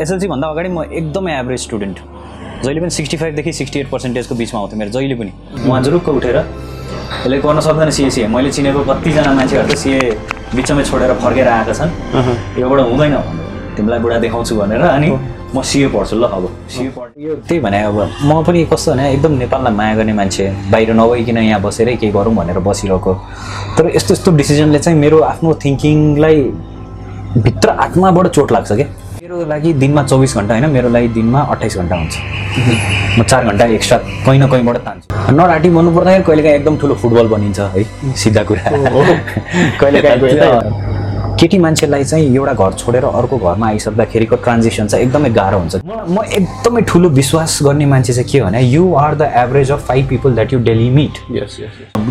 एसएलसीभन्दा अगाडि म एकदमै एभरेज स्टुडेन्ट जहिले पनि सिक्सटी फाइभदेखि सिक्सटी एट पर्सेन्टेजको बिचमा आउँथ्यो मेरो जहिले पनि। उहाँ जुरुक्क उठेर यसले गर्न सक्दैन सिए सिए मैले चिनेको कतिजना मान्छेहरू त सिए बिचमै छोडेर फर्केर आएका छन्। योबाट हुँदैन। तिमीलाई बुढा देखाउँछु भनेर अनि म सिए पढ्छु ल अब। सिए पढ यो त्यही भने अब म पनि कस्तो भने एकदम नेपाललाई माया गर्ने मान्छे बाहिर नभइकन यहाँ बसेरै केही गरौँ भनेर बसिरहेको। तर यस्तो यस्तो डिसिजनले चाहिँ मेरो आफ्नो थिङ्किङलाई भित्र आत्माबाट चोट लाग्छ क्या। मेरो लागि दिनमा चौबिस घन्टा होइन मेरो लागि दिनमा अट्ठाइस घन्टा हुन्छ। म चार घन्टा एक्स्ट्रा कहीँ न कहीँबाट तान्छु। नराटी भन्नु पर्दाखेरि कहिलेकाहीँ एकदम ठुलो फुटबल बनिन्छ है सिधा कुरा। कहिलेकाहीँ केटी मान्छेलाई चाहिँ एउटा घर छोडेर अर्को घरमा आइसक्दाखेरिको ट्रान्जेक्सन चाहिँ एकदमै गाह्रो हुन्छ। म म एकदमै ठुलो विश्वास गर्ने मान्छे चाहिँ के भने you are the average of five people that you daily meet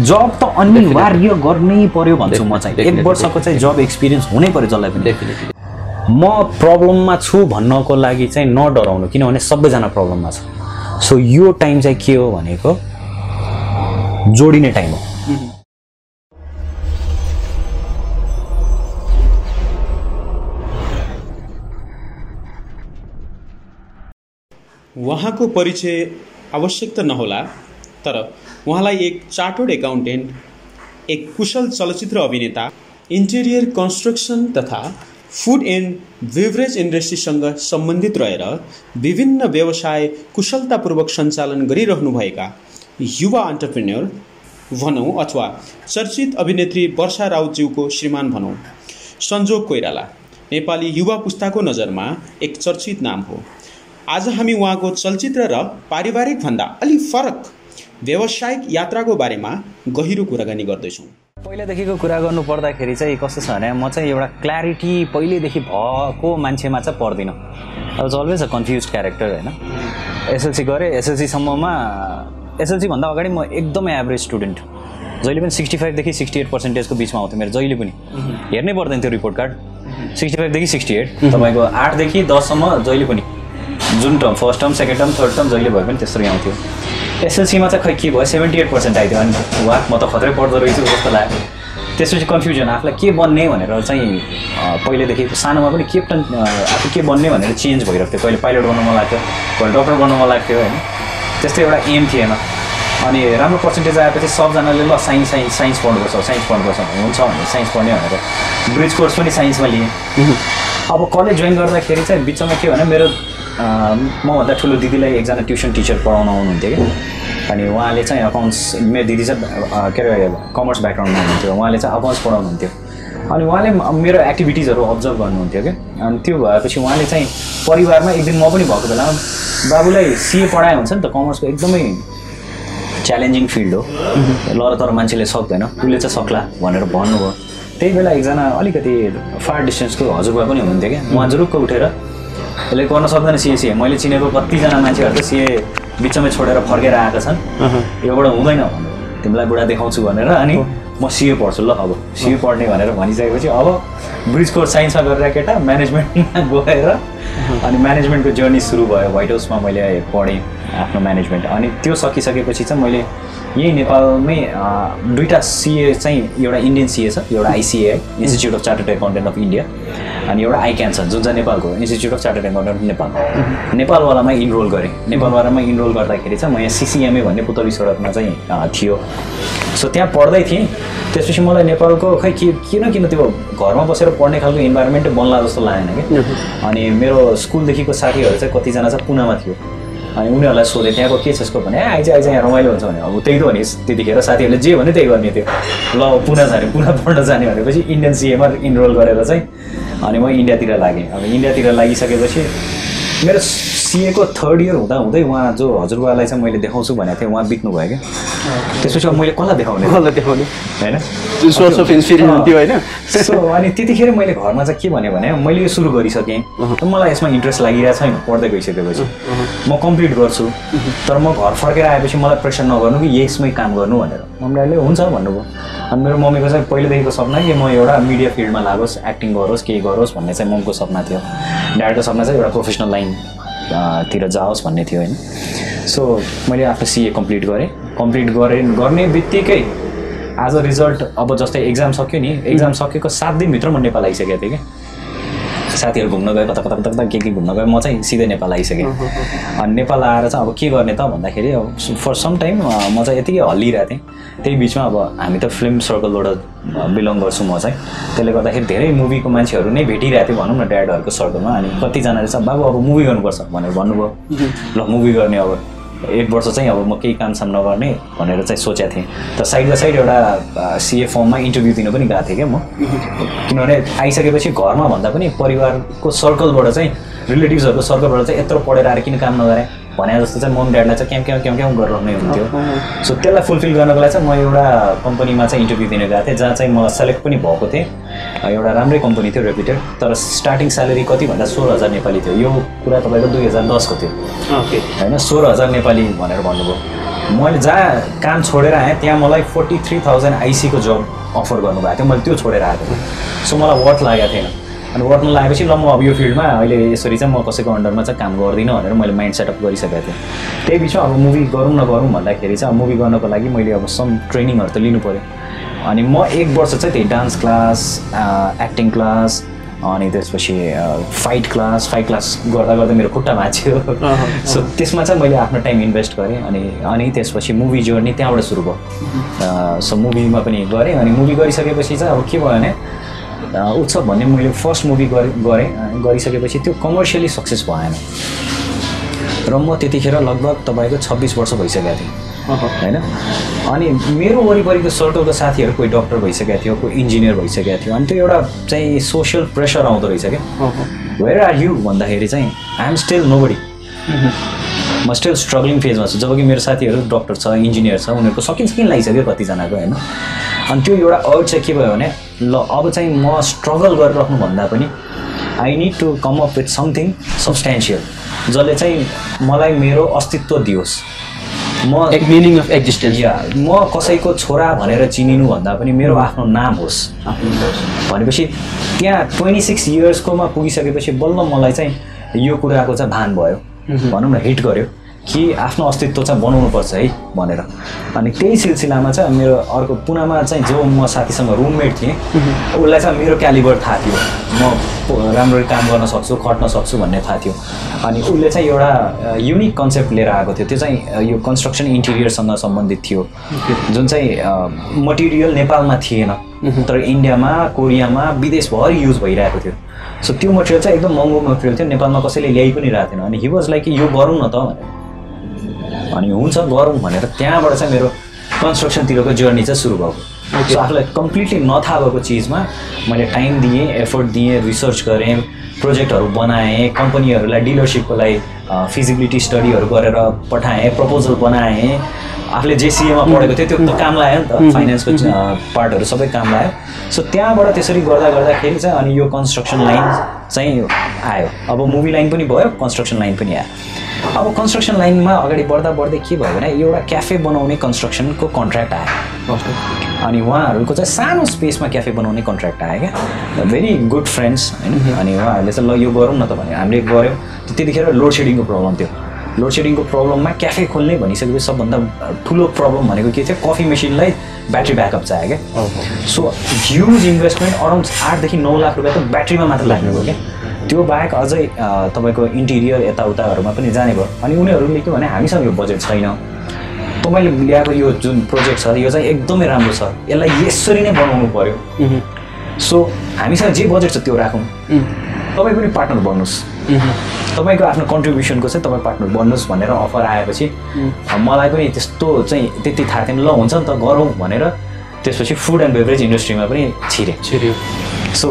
जब त अनिवार्य गर्नै पर्यो भन्छु म चाहिँ। एक वर्षको चाहिँ जब एक्सपिरियन्स हुनै पर्यो जसलाई पनि। म प्रब्लममा छु भन्नको लागि चाहिँ नडराउनु किनभने सबैजना प्रब्लममा छ। सो यो टाइम चाहिँ के हो भनेको जोडिने टाइम हो। उहाँको परिचय आवश्यक त नहोला तर उहाँलाई एक चार्टर्ड एकाउन्टेन्ट एक कुशल चलचित्र अभिनेता इन्टेरियर कन्स्ट्रक्सन तथा फुड एन्ड बेभरेज इन्डस्ट्रीसँग सम्बन्धित रहेर विभिन्न व्यवसाय कुशलतापूर्वक सञ्चालन गरिरहनुभएका युवा अन्टरप्रेन्यर भनौँ अथवा चर्चित अभिनेत्री वर्षा राउतज्यूको श्रीमान भनौँ सञ्जोग कोइराला नेपाली युवा पुस्ताको नजरमा एक चर्चित नाम हो। आज हामी उहाँको चलचित्र र पारिवारिक भन्दा अलि फरक व्यावसायिक यात्राको बारेमा गहिरो कुराकानी गर्दैछौँ। पहिलादेखिको कुरा गर्नु पर्दाखेरि चाहिँ कस्तो छ भने म चाहिँ एउटा क्ल्यारिटी पहिल्यैदेखि भएको मान्छेमा चाहिँ पर्दिनँ। अब अलवेज अ कन्फ्युज क्यारेक्टर होइन? एसएलसी गरेँ एसएलसीसम्ममा एसएलसीभन्दा अगाडि म एकदमै एभरेज स्टुडेन्ट जहिले पनि सिक्सटी फाइभदेखि सिक्सटी एट पर्सेन्टेजको बिचमा आउँथ्यो मेरो जहिले पनि। हेर्नै पर्दैन थियो रिपोर्ट कार्ड सिक्सटी फाइभदेखि सिक्सटी एट तपाईँको आठदेखि दससम्म जहिले पनि। जुन term first term second term third term जहिले भए पनि त्यसरी आउँथ्यो। एसएलसीमा चाहिँ खै के भयो? सेभेन्टी एट पर्सेन्ट आइदियो। अनि वा म त खत्रै पढ्दो रहेछु जस्तो लाग्यो। त्यसपछि कन्फ्युजन आफूलाई के बन्ने भनेर चाहिँ पहिलेदेखि सानोमा पनि के प्लान आफू के बन्ने भनेर चेन्ज भइरहेको थियो। कहिले पाइलट बन्नु मन लाग्थ्यो कहिले डक्टर बन्नु मन लाग्थ्यो होइन? त्यस्तै एउटा एम थिएन। अनि राम्रो पर्सेन्टेज आएपछि सबजनाले ल साइन्स साइन्स साइन्स पढ्नुपर्छ साइन्स पढ्नुपर्छ हुन्छ भने साइन्स पढ्ने भनेर ब्रिज कोर्स पनि साइन्समा लिएँ। अब कलेज जोइन गर्दाखेरि चाहिँ बिचमा के भने मेरो मभन्दा ठुलो दिदीलाई एकजना ट्युसन टिचर पढाउन आउनुहुन्थ्यो कि। अनि उहाँले चाहिँ अकाउन्ट्स मेरो दिदी चाहिँ के अरे कमर्स ब्याकग्राउन्डमा हुनुहुन्थ्यो उहाँले चाहिँ अकाउन्ट्स पढाउनुहुन्थ्यो। अनि उहाँले मेरो एक्टिभिटिजहरू अब्जर्भ गर्नुहुन्थ्यो कि। अनि त्यो भएपछि उहाँले चाहिँ परिवारमा एक दिन म पनि भएको बेलामा बाबुलाई सिए पढाए हुन्छ नि त कमर्सको एकदमै च्यालेन्जिङ फिल्ड हो। ल तर मान्छेले सक्दैन। उसले चाहिँ सक्ला भनेर भन्नुभयो। त्यही बेला एकजना अलिकति फार डिस्टेन्सको हजुरबा पनि हुनुहुन्थ्यो क्या। उहाँ जुरुक्क उठेर यसले गर्न सक्दैन सिए सिए मैले चिनेको कतिजना मान्छेहरू त सिए बिचमै छोडेर फर्केर आएका छन्। योबाट हुँदैन। भन्नु तिमीलाई बुढा देखाउँछु भनेर अनि म सिए पढ्छु ल अब। सिए पढ्ने भनेर भनिसकेपछि अब ब्रिज कोर्स साइन्समा गरेर केटा म्यानेजमेन्टमा गएर अनि म्यानेजमेन्टको जर्नी सुरु भयो। व्हाइट हाउसमा मैले पढेँ आफ्नो म्यानेजमेन्ट अनि त्यो सकिसकेपछि चाहिँ मैले यही नेपालमै दुईवटा सिए चाहिँ एउटा इन्डियन सिए छ एउटा ICA Institute of Chartered Accountant of India अनि एउटा आइक्यान छ जुन चाहिँ नेपालको Institute of Chartered Accountant Nepal नेपालवालामा enrol गरेँ। नेपालवालामा इनरोल गर्दाखेरि चाहिँ म यहाँ सिसिएमए भन्ने पुतली सडकमा चाहिँ थियो। सो त्यहाँ पढ्दै थिएँ। त्यसपछि मलाई नेपालको खै के किन किन त्यो घरमा बसेर पढ्ने खालको इन्भाइरोमेन्टै बन्ला जस्तो लागेन कि। अनि मेरो स्कुलदेखिको साथीहरू चाहिँ कतिजना चाहिँ पुनामा थियो। अनि उनीहरूलाई सोधेँ त्यहाँको के छ यसको? भने "ए, आइज आइज यहाँ रमाइलो हुन्छ भने अब त्यही त हो नि त्यतिखेर साथीहरूले जे भने त्यही गर्ने थियो। ल पुना जाने पुना पढ्न जाने भनेपछि इन्डियन सिएमा इनरोल गरेर चाहिँ अनि म इन्डियातिर लागेँ। अब इन्डियातिर लागिसकेपछि मेरो सिएको थर्ड इयर हुँदा हुँदै उहाँ जो हजुरबालाई चाहिँ मैले देखाउँछु भनेको थिएँ उहाँ बित्नु भयो क्या। त्यसपछि अब मैले कसलाई देखाउने? कसलाई देखाउने? होइन? सोर्स अफ इन्सपिरेसन थियो होइन। सो अनि त्यतिखेर मैले घरमा चाहिँ के भने भने मैले यो सुरु गरिसकेँ। मलाई यसमा इन्ट्रेस्ट लागिरहेको छैन पढ्दै गइसकेपछि। म कम्प्लिट गर्छु। तर म घर फर्केर आएपछि मलाई प्रेसर नगर्नु कि यसमै काम गर्नु भनेर। मम्मीले हुन्छ भन्नुभयो। अनि मेरो मम्मीको चाहिँ पहिलेदेखिको सपना कि म एउटा मिडिया फिल्डमा लागोस् एक्टिङ गरोस् केही गरोस् भन्ने चाहिँ मम्मीको सपना थियो। ड्याडको सपना चाहिँ एउटा प्रोफेसनल लाइन तिर जाओस् भन्ने थियो होइन। सो मैले आफ्नो सिए कम्प्लिट गरेँ। कम्प्लिट गरेँ गर्ने बित्तिकै आज रिजल्ट अब जस्तै एक्जाम सक्यो नि एक्जाम सकेको सात दिनभित्र म नेपाल आइसकेको थिएँ कि साथीहरू घुम्न गयो कता कता कता के के घुम्न गयो म चाहिँ सिधै नेपाल आइसकेँ। अनि नेपाल आएर चाहिँ अब के गर्ने त भन्दाखेरि अब फर सम टाइम म चाहिँ यतिकै हल्लिरहेको थिएँ। त्यही बिचमा अब हामी त फिल्म सर्कलबाट बिलङ गर्छु म चाहिँ। त्यसले गर्दाखेरि धेरै मुभीको मान्छेहरू नै भेटिरहेको थियो भनौँ न ड्याडहरूको सर्कलमा अनि कतिजनाले चाहिँ बाबु अब मुभी गर्नुपर्छ भनेर भन्नुभयो। ल मुभी गर्ने अब। एक वर्ष चाहिँ अब म केही कामसाम नगर्ने भनेर चाहिँ सोचेको थिएँ। त साइड बाई साइड एउटा सिए फर्ममा इन्टरभ्यू दिन पनि गएको थिएँ क्या म। किनभने आइसकेपछि घरमा भन्दा पनि परिवारको सर्कलबाट चाहिँ रिलेटिभ्सहरूको सर्कलबाट चाहिँ यत्रो पढेर आएर किन काम नगरे? भने जस्तो चाहिँ मम ड्याडलाई चाहिँ क्याम क्याम क्याम गरिरहने हुन्थ्यो। सो त्यसलाई फुलफिल गर्नको लागि चाहिँ म एउटा कम्पनीमा चाहिँ इन्टरभ्यू दिन गएको थिएँ जहाँ चाहिँ म सेलेक्ट पनि भएको थिएँ। एउटा राम्रै कम्पनी थियो रेपुटेड तर स्टार्टिङ स्यालेरी कति भन्दा सोह्र हजार नेपाली थियो। यो कुरा तपाईँको दुई हजार दसको थियो। होइन सोह्र हजार नेपाली भनेर भन्नुभयो। मैले जहाँ काम छोडेर आएँ त्यहाँ मलाई फोर्टी थ्री थाउजन्ड आइसीको जब अफर गर्नुभएको थियो। मैले त्यो छोडेर आएको थिएँ। सो मलाई वर्थ लागेको थिएन। अनि वर्थ नलागेपछि ल म अब यो फिल्डमा अहिले यसरी चाहिँ म कसैको अन्डरमा चाहिँ काम गर्दिनँ भनेर मैले माइन्ड सेटअप गरिसकेको थिएँ। त्यही बिचमा अब मुभी गरौँ न गरौँ भन्दाखेरि चाहिँ अब मुभी गर्नको लागि मैले अब सम ट्रेनिङहरू त लिनु पऱ्यो अनि म एक वर्ष चाहिँ त्यही डान्स क्लास एक्टिङ क्लास अनि त्यसपछि फाइट क्लास फाइट क्लास गर्दा गर्दा मेरो खुट्टा भाँच्यो। सो त्यसमा चाहिँ मैले आफ्नो टाइम इन्भेस्ट गरेँ अनि अनि त्यसपछि मुभी जर्नी त्यहाँबाट सुरु भयो। सो मुभीमा पनि गरेँ अनि मुभी गरिसकेपछि चाहिँ अब के भयो भने उत्सव भन्ने मैले फर्स्ट मुभी गरेँ गरेँ। गरिसकेपछि त्यो कमर्सियली सक्सेस भएन। र म त्यतिखेर लगभग तपाईँको छब्बिस वर्ष भइसकेको थिएँ। होइन? अनि मेरो वरिपरिको सर्कलको साथीहरू कोही डक्टर भइसकेको थियो कोही इन्जिनियर भइसकेको थियो। अनि त्यो एउटा चाहिँ सोसियल प्रेसर आउँदो रहेछ क्या। वेयर आर यु भन्दाखेरि चाहिँ I am still nobody म स्टिल स्ट्रगलिङ फेजमा छु। जब कि मेरो साथीहरू डक्टर छ इन्जिनियर छ उनीहरूको सकिन्छ किन लागिसक्यो कतिजनाको होइन? अनि त्यो एउटा अर्ड चाहिँ के भयो भने ल अब चाहिँ म स्ट्रगल गरिराख्नु भन्दा पनि I need to come up with something substantial जसले चाहिँ मलाई मेरो अस्तित्व दियोस्। म एक मिनिङ अफ एक्जिस्टेन्स या म कसैको छोरा भनेर चिनिनु भन्दा पनि मेरो आफ्नो नाम होस्। भनेपछि त्यहाँ ट्वेन्टी सिक्स इयर्सकोमा पुगिसकेपछि बल्ल मलाई चाहिँ यो कुराको चाहिँ भान भयो। भनौँ न हिट गर्यो। कि आफ्नो अस्तित्व चाहिँ बनाउनुपर्छ है भनेर। अनि त्यही सिलसिलामा चाहिँ मेरो अर्को पुनामा चाहिँ जो म साथीसँग रुममेट थिएँ उसलाई चाहिँ मेरो क्यालिबर थाहा थियो। म राम्ररी काम गर्न सक्छु खट्न सक्छु भन्ने थाहा थियो। अनि उसले चाहिँ एउटा युनिक कन्सेप्ट लिएर आएको थियो। त्यो चाहिँ यो कन्स्ट्रक्सन इन्टिरियरसँग सम्बन्धित थियो। जुन चाहिँ मटेरियल नेपालमा थिएन तर इन्डियामा कोरियामा विदेशभरि युज भइरहेको थियो। सो त्यो मटेरियल चाहिँ एकदम महँगो मटेरियल थियो। नेपालमा कसैले ल्याइ पनि रहेको थिएन। अनि हि वाज लाइक यो गरौँ न त भनेर। अनि हुन्छ गरौँ भनेर त्यहाँबाट चाहिँ मेरो कन्स्ट्रक्सनतिरको जर्नी चाहिँ सुरु भयो सो आफूलाई कम्प्लिटली नथाहा भएको चिजमा मैले टाइम दिएँ एफोर्ट दिएँ रिसर्च गरेँ प्रोजेक्टहरू बनाएँ कम्पनीहरूलाई डिलरसिपको लागि फिजिबिलिटी स्टडीहरू गरेर पठाएँ प्रपोजल बनाएँ। आफूले जेसिएमा पढेको थियो त्यो त काम लाग्यो नि त। फाइनेन्सको पार्टहरू सबै काम लाग्यो सो त्यहाँबाट त्यसरी गर्दा गर्दाखेरि चाहिँ अनि यो कन्स्ट्रक्सन लाइन चाहिँ आयो। अब मुभी लाइन पनि भयो कन्स्ट्रक्सन लाइन पनि आयो। अब कन्स्ट्रक्सन लाइनमा अगाडि बढ्दा बढ्दै के भयो भने एउटा क्याफे बनाउने कन्स्ट्रक्सनको कन्ट्र्याक्ट आयो। अनि उहाँहरूको चाहिँ सानो स्पेसमा क्याफे बनाउने कन्ट्र्याक्ट आयो क्या। भेरी गुड फ्रेन्ड्स होइन? अनि उहाँहरूले चाहिँ ल यो गरौँ न त भने हामीले गऱ्यौँ। त्यतिखेर लोड सेडिङको प्रब्लम थियो। लोड सेडिङको प्रब्लममा क्याफे खोल्ने भनिसकेपछि सबभन्दा ठुलो प्रब्लम भनेको के थियो? कफी मेसिनलाई ब्याट्री ब्याकअप चाहियो क्या। सो ह्युज इन्भेस्टमेन्ट अराउन्ड आठदेखि नौ लाख रुपियाँ त ब्याट्रीमा मात्र लाग्ने भयो क्या। त्यो बाहेक अझै तपाईँको इन्टिरियर यताउताहरूमा पनि जाने भयो। अनि उनीहरूले के भने हामीसँग यो बजेट छैन। तपाईँले ल्याएको यो जुन प्रोजेक्ट छ यो चाहिँ एकदमै राम्रो छ। यसलाई यसरी नै बनाउनु पऱ्यो सो हामीसँग जे बजेट छ त्यो राखौँ। तपाईँ पनि पार्टनर बन्नुहोस्। तपाईँको आफ्नो कन्ट्रिब्युसनको चाहिँ तपाईँ पार्टनर बन्नुहोस् भनेर अफर आएपछि मलाई पनि त्यस्तो चाहिँ त्यति थाहा थिएन। ल हुन्छ नि त गरौँ भनेर त्यसपछि फुड एन्ड बेभरेज इन्डस्ट्रीमा पनि छिरेँ। छिर्यो। सो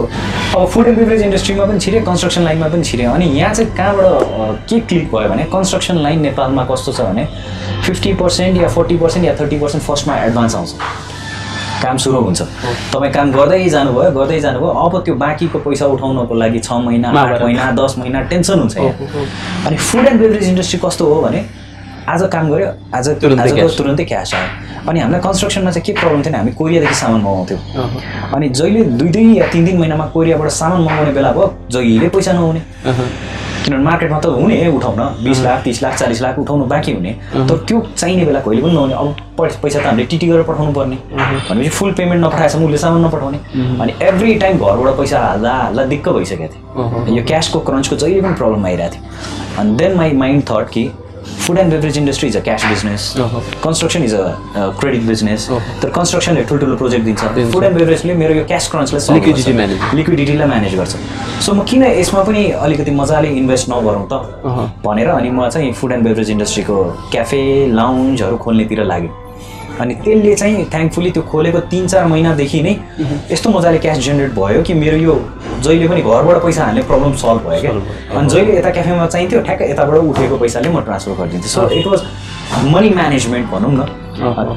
अब फुड एन्ड बेभरेज इन्डस्ट्रीमा पनि छिरेँ कन्स्ट्रक्सन लाइनमा पनि छिरेँ। अनि यहाँ चाहिँ कहाँबाट के क्लिक भयो भने कन्स्ट्रक्सन लाइन नेपालमा कस्तो छ भने फिफ्टी पर्सेन्ट या फोर्टी पर्सेन्ट या थर्टी पर्सेन्ट फर्स्टमा एडभान्स आउँछ। काम सुरु हुन्छ। तपाईँ काम गर्दै जानुभयो गर्दै जानुभयो अब त्यो बाँकीको पैसा उठाउनको लागि छ महिना आठ। महिना दस महिना टेन्सन हुन्छ अनि फुड एन्ड बेभरेज इन्डस्ट्री कस्तो हो भने आज काम गऱ्यो आज आजको cash। तुरन्तै क्यास आयो अनि हामीलाई कन्स्ट्रक्सनमा चाहिँ के प्रब्लम थिएन हामी कोरियादेखि सामान मगाउँथ्यौँ। अनि जहिले दुई दुई या तिन तिन महिनामा कोरियाबाट सामान मगाउने बेला भयो जहिले पैसा नहुने। किनभने मार्केटमा त हुने उठाउन बिस लाख तिस लाख चालिस लाख उठाउनु बाँकी हुने। तर त्यो चाहिने बेला कहिले पनि नहुने। अब पैसा त हामीले टिटी गरेर पठाउनु पर्ने। भनेपछि फुल पेमेन्ट नपठाएसम्म उसले सामान नपठाउने। अनि एभ्री टाइम घरबाट पैसा हाल्दा हाल्दा दिक्क भइसकेको थियो। यो क्यासको क्रन्चको जहिले पनि प्रब्लम आइरहेको थियो। अनि देन माई माइन्ड थट कि food and beverage industry is a cash business construction is a credit business तर कन्स्ट्रक्सनले ठुल्ठुलो प्रोजेक्ट दिन्छ। फुड एन्ड बेभरेजले मेरो यो क्यास क्रन्चलाई Liquidity management. लिक्विडिटीलाई म्यानेज गर्छ। सो म किन यसमा पनि अलिकति मजाले इन्भेस्ट नगरौँ त? भनेर अनि म चाहिँ फुड एन्ड बेभरेज इन्डस्ट्रीको क्याफे लाउन्जहरू खोल्नेतिर लागेँ अनि त्यसले चाहिँ थ्याङ्कफुली त्यो खोलेको तिन चार महिनादेखि नै यस्तो मजाले क्यास जेनेरेट भयो कि मेरो यो जहिले पनि घरबाट पैसा हाल्ने प्रब्लम सल्भ भयो क्या। अनि जहिले यता क्याफेमा चाहिन्थ्यो ठ्याक्क यताबाट उठेको पैसाले म transfer गरिदिन्थेँ। So it was money management भनौँ न।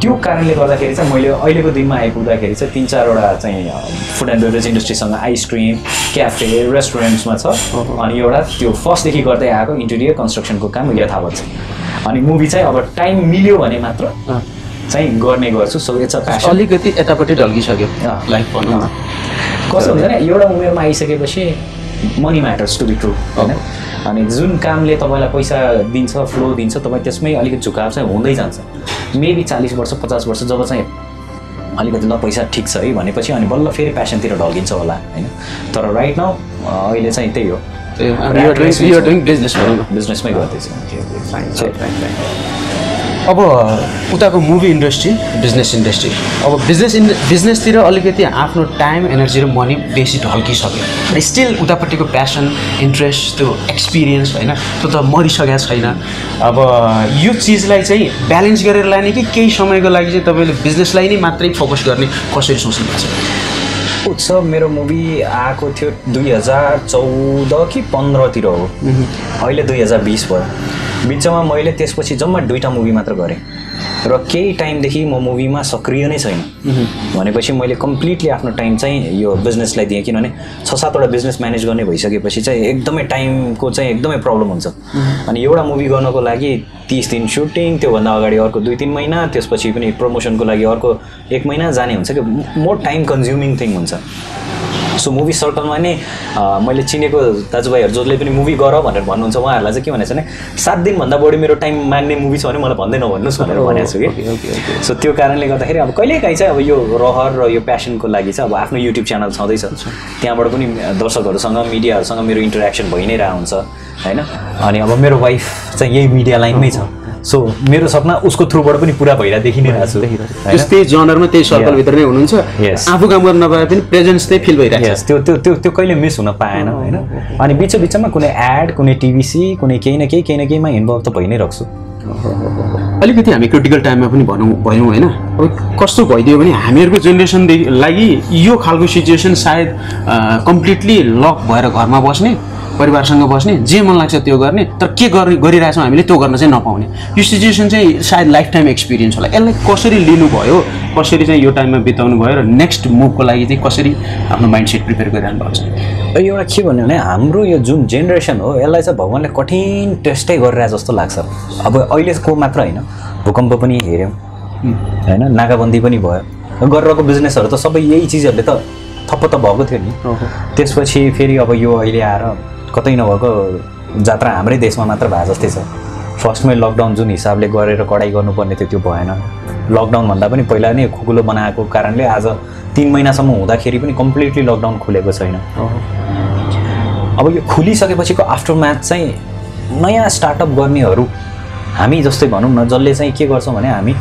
त्यो कारणले गर्दाखेरि चाहिँ मैले अहिलेको दिनमा आइपुग्दाखेरि चाहिँ तिन चारवटा चाहिँ फुड एन्ड बेभरेज इन्डस्ट्रीसँग आइसक्रिम क्याफे रेस्टुरेन्ट्समा छ। अनि एउटा त्यो फर्स्टदेखि गर्दै आएको इन्टेरियर कन्स्ट्रक्सनको काम यथावत छ। अनि मुभी चाहिँ अब टाइम मिल्यो भने मात्र चाहिँ गर्ने गर्छु सो इट्स अ प्यासन अलिकति यतापट्टि ढल्किसक्यो। लाइफ भनौँ न कस्तो हुन्छ नि एउटा उमेरमा आइसकेपछि money matters to be true होइन? अनि जुन कामले तपाईँलाई पैसा दिन्छ फ्लो दिन्छ तपाईँ त्यसमै अलिकति झुकाव चाहिँ हुँदै जान्छ। मेबी चालिस वर्ष पचास वर्ष जब चाहिँ अलिकति ल पैसा ठिक छ है भनेपछि अनि बल्ल फेरि प्यासनतिर ढल्किन्छ होला होइन? तर राइट नाउ अहिले चाहिँ त्यही हो। बिजनेसमै गर्दैछु। अब उताको मुभी इन्डस्ट्री बिजनेस इन्डस्ट्री अब बिजनेस इन बिजनेसतिर अलिकति आफ्नो टाइम एनर्जी र मनी बेसी ढल्किसक्यो। स्टिल उतापट्टिको प्यासन इन्ट्रेस्ट त्यो एक्सपिरियन्स होइन त्यो त मरिसकेको छैन। अब यो चिजलाई चाहिँ ब्यालेन्स गरेर लाने कि केही समयको लागि चाहिँ तपाईँले बिजनेसलाई नै मात्रै फोकस गर्ने कसरी सोच्नु भएको छ? उत्सव मेरो मुभी आएको थियो दुई हजार चौध कि पन्ध्रतिर हो। अहिले दुई हजार बिस भयो। बिचमा मैले त्यसपछि जम्मा दुईवटा मुभी मात्र गरेँ। र केही टाइमदेखि म मुभीमा सक्रिय नै छैन। भनेपछि मैले कम्प्लिटली आफ्नो टाइम चाहिँ यो बिजनेसलाई दिएँ। किनभने छ सातवटा बिजनेस म्यानेज गर्ने भइसकेपछि चाहिँ एकदमै टाइमको चाहिँ एकदमै प्रब्लम हुन्छ। अनि एउटा मुभी गर्नको लागि तिस दिन सुटिङ त्योभन्दा अगाडि अर्को दुई तिन महिना त्यसपछि पनि प्रमोसनको लागि अर्को एक महिना जाने हुन्छ कि। मोर टाइम कन्ज्युमिङ थिङ हुन्छ। सो मुभी सर्कलमा नै मैले चिनेको दाजुभाइहरू जसले पनि मुभी गर भनेर भन्नुहुन्छ उहाँहरूलाई चाहिँ के भनेको छ भने सात दिनभन्दा बढी मेरो टाइम माग्ने मुभी छ भने मलाई भन्दै नभन्नुहोस् भनेर भनेको छु। कि। सो त्यो कारणले गर्दाखेरि अब कहिलेकाहीँ चाहिँ अब यो रहर र यो प्यासनको लागि चाहिँ अब आफ्नो युट्युब च्यानल छँदैछ। त्यहाँबाट पनि दर्शकहरूसँग मिडियाहरूसँग मेरो इन्टरेक्सन भइ नै रहेको हुन्छ होइन? अनि अब मेरो वाइफ चाहिँ यही मिडिया लाइनमै छ। सो मेरो सपना उसको थ्रुबाट पनि पुरा भइरहेको देखि नै रहेको छु? त्यस्तै जनरमा त्यही सर्कलभित्र नै हुनुहुन्छ. आफू काम गर्न नपाए पनि प्रेजेन्स चाहिँ फिल भइरहेको त्यो त्यो त्यो त्यो कहिले मिस हुन पाएन होइन? अनि बिच बिचमा कुनै एड कुनै टिभिसी कुनै केही न केही केही न केहीमा इन्भल्भ त भइ नै राख्छु छ। अलिकति हामी क्रिटिकल टाइममा पनि भनौँ भयौँ होइन? अब कस्तो भइदियो भने हामीहरूको जेनेरेसनदेखि लागि यो खालको सिचुएसन सायद कम्प्लिटली लक भएर घरमा बस्ने परिवारसँग बस्ने जे मन लाग्छ त्यो गर्ने तर के गरि गरिरहेछौँ हामीले त्यो गर्न चाहिँ नपाउने। यो सिचुएसन चाहिँ सायद लाइफ टाइम एक्सपिरियन्स होला। यसलाई कसरी लिनुभयो कसरी चाहिँ यो टाइममा बिताउनु भयो र नेक्स्ट मुभको लागि चाहिँ कसरी आफ्नो माइन्ड सेट प्रिपेयर गरिरहनु भएको छ? एउटा के भन्यो भने हाम्रो यो जुन जेनेरेसन हो यसलाई चाहिँ भगवान्ले कठिन टेस्टै गरिरहेको जस्तो लाग्छ। अब अहिलेको मात्र होइन भूकम्प पनि हेऱ्यौँ होइन नाकाबन्दी पनि भयो। गरिरहेको बिजनेसहरू त सबै यही चिजहरूले त थप्प त भएको थियो नि। त्यसपछि फेरि अब यो अहिले आएर कतै नभएको जात्रा हाम्रै देशमा मात्र भए जस्तै छ। फर्स्टमै लकडाउन जुन हिसाबले गरेर कडाइ गर्नुपर्ने थियो त्यो भएन। लकडाउनभन्दा पनि पहिला नै खुकुलो बनाएको कारणले आज तिन महिनासम्म हुँदाखेरि पनि कम्प्लिटली लकडाउन खुलेको छैन। अब यो खुलिसकेपछिको आफ्टर म्याच चाहिँ नयाँ स्टार्टअप गर्नेहरू हामी जस्तै भनौँ न जसले चाहिँ के गर्छौँ भने हामी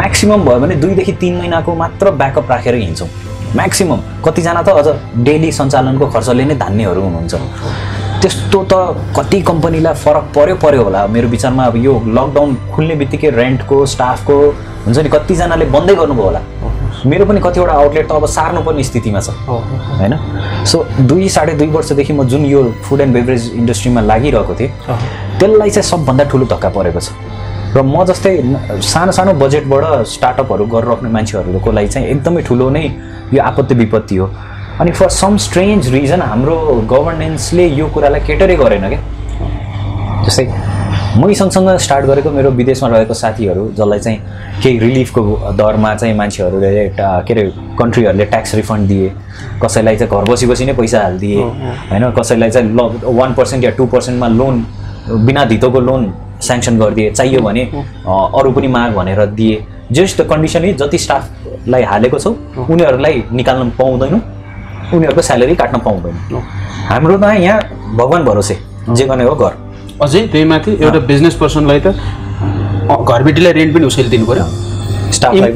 म्याक्सिमम् भयो भने दुईदेखि तिन महिनाको मात्र ब्याकअप राखेर हिँड्छौँ। म्याक्सिमम् कतिजना त अझ डेली सञ्चालनको खर्चले नै धान्नेहरू हुनुहुन्छ। त्यस्तो त कति कम्पनीलाई फरक पर्यो पर्यो होला। मेरो विचारमा अब यो लकडाउन खुल्ने बित्तिकै रेन्टको स्टाफको हुन्छ नि कतिजनाले बन्दै गर्नुभयो होला। मेरो पनि कतिवटा आउटलेट त अब सार्नुपर्ने स्थितिमा छ। होइन? सो दुई साढे दुई वर्षदेखि म जुन यो फुड एन्ड बेभरेज इन्डस्ट्रीमा लागिरहेको थिएँ त्यसलाई चाहिँ सबभन्दा ठुलो धक्का परेको छ। र म जस्तै सानो सानो बजेटबाट स्टार्टअपहरू गरिराख्ने मान्छेहरूको लागि चाहिँ एकदमै ठुलो नै यो आपत्ति विपत्ति हो। अनि फर सम स्ट्रेन्ज रिजन हाम्रो गभर्नेन्सले यो कुरालाई केटरै गरेन क्या। जस्तै मै सँगसँग स्टार्ट गरेको मेरो विदेशमा रहेको साथीहरू जसलाई चाहिँ केही रिलिफको दरमा चाहिँ मान्छेहरूले के अरे कन्ट्रीहरूले ट्याक्स रिफन्ड दिए कसैलाई चाहिँ घर बसी बसी नै पैसा हालिदिए होइन कसैलाई चाहिँ ल वान पर्सेन्ट या टू पर्सेन्टमा लोन बिना धितोको लोन स्याङ्सन गरिदिए चाहियो भने अरू पनि माग भनेर दिए। जस्ट कन्डिसनली जति स्टाफलाई हालेको छौ उनीहरूलाई निकाल्न पाउँदैनौँ उनीहरूको स्यालेरी काट्न पाउँदैन। हाम्रो त यहाँ भगवान् भरोसे जे गर्ने हो गर। अझै त्यही माथि एउटा बिजनेस पर्सनलाई त घरबेटीलाई रेन्ट पनि उसैले दिनु पऱ्यो।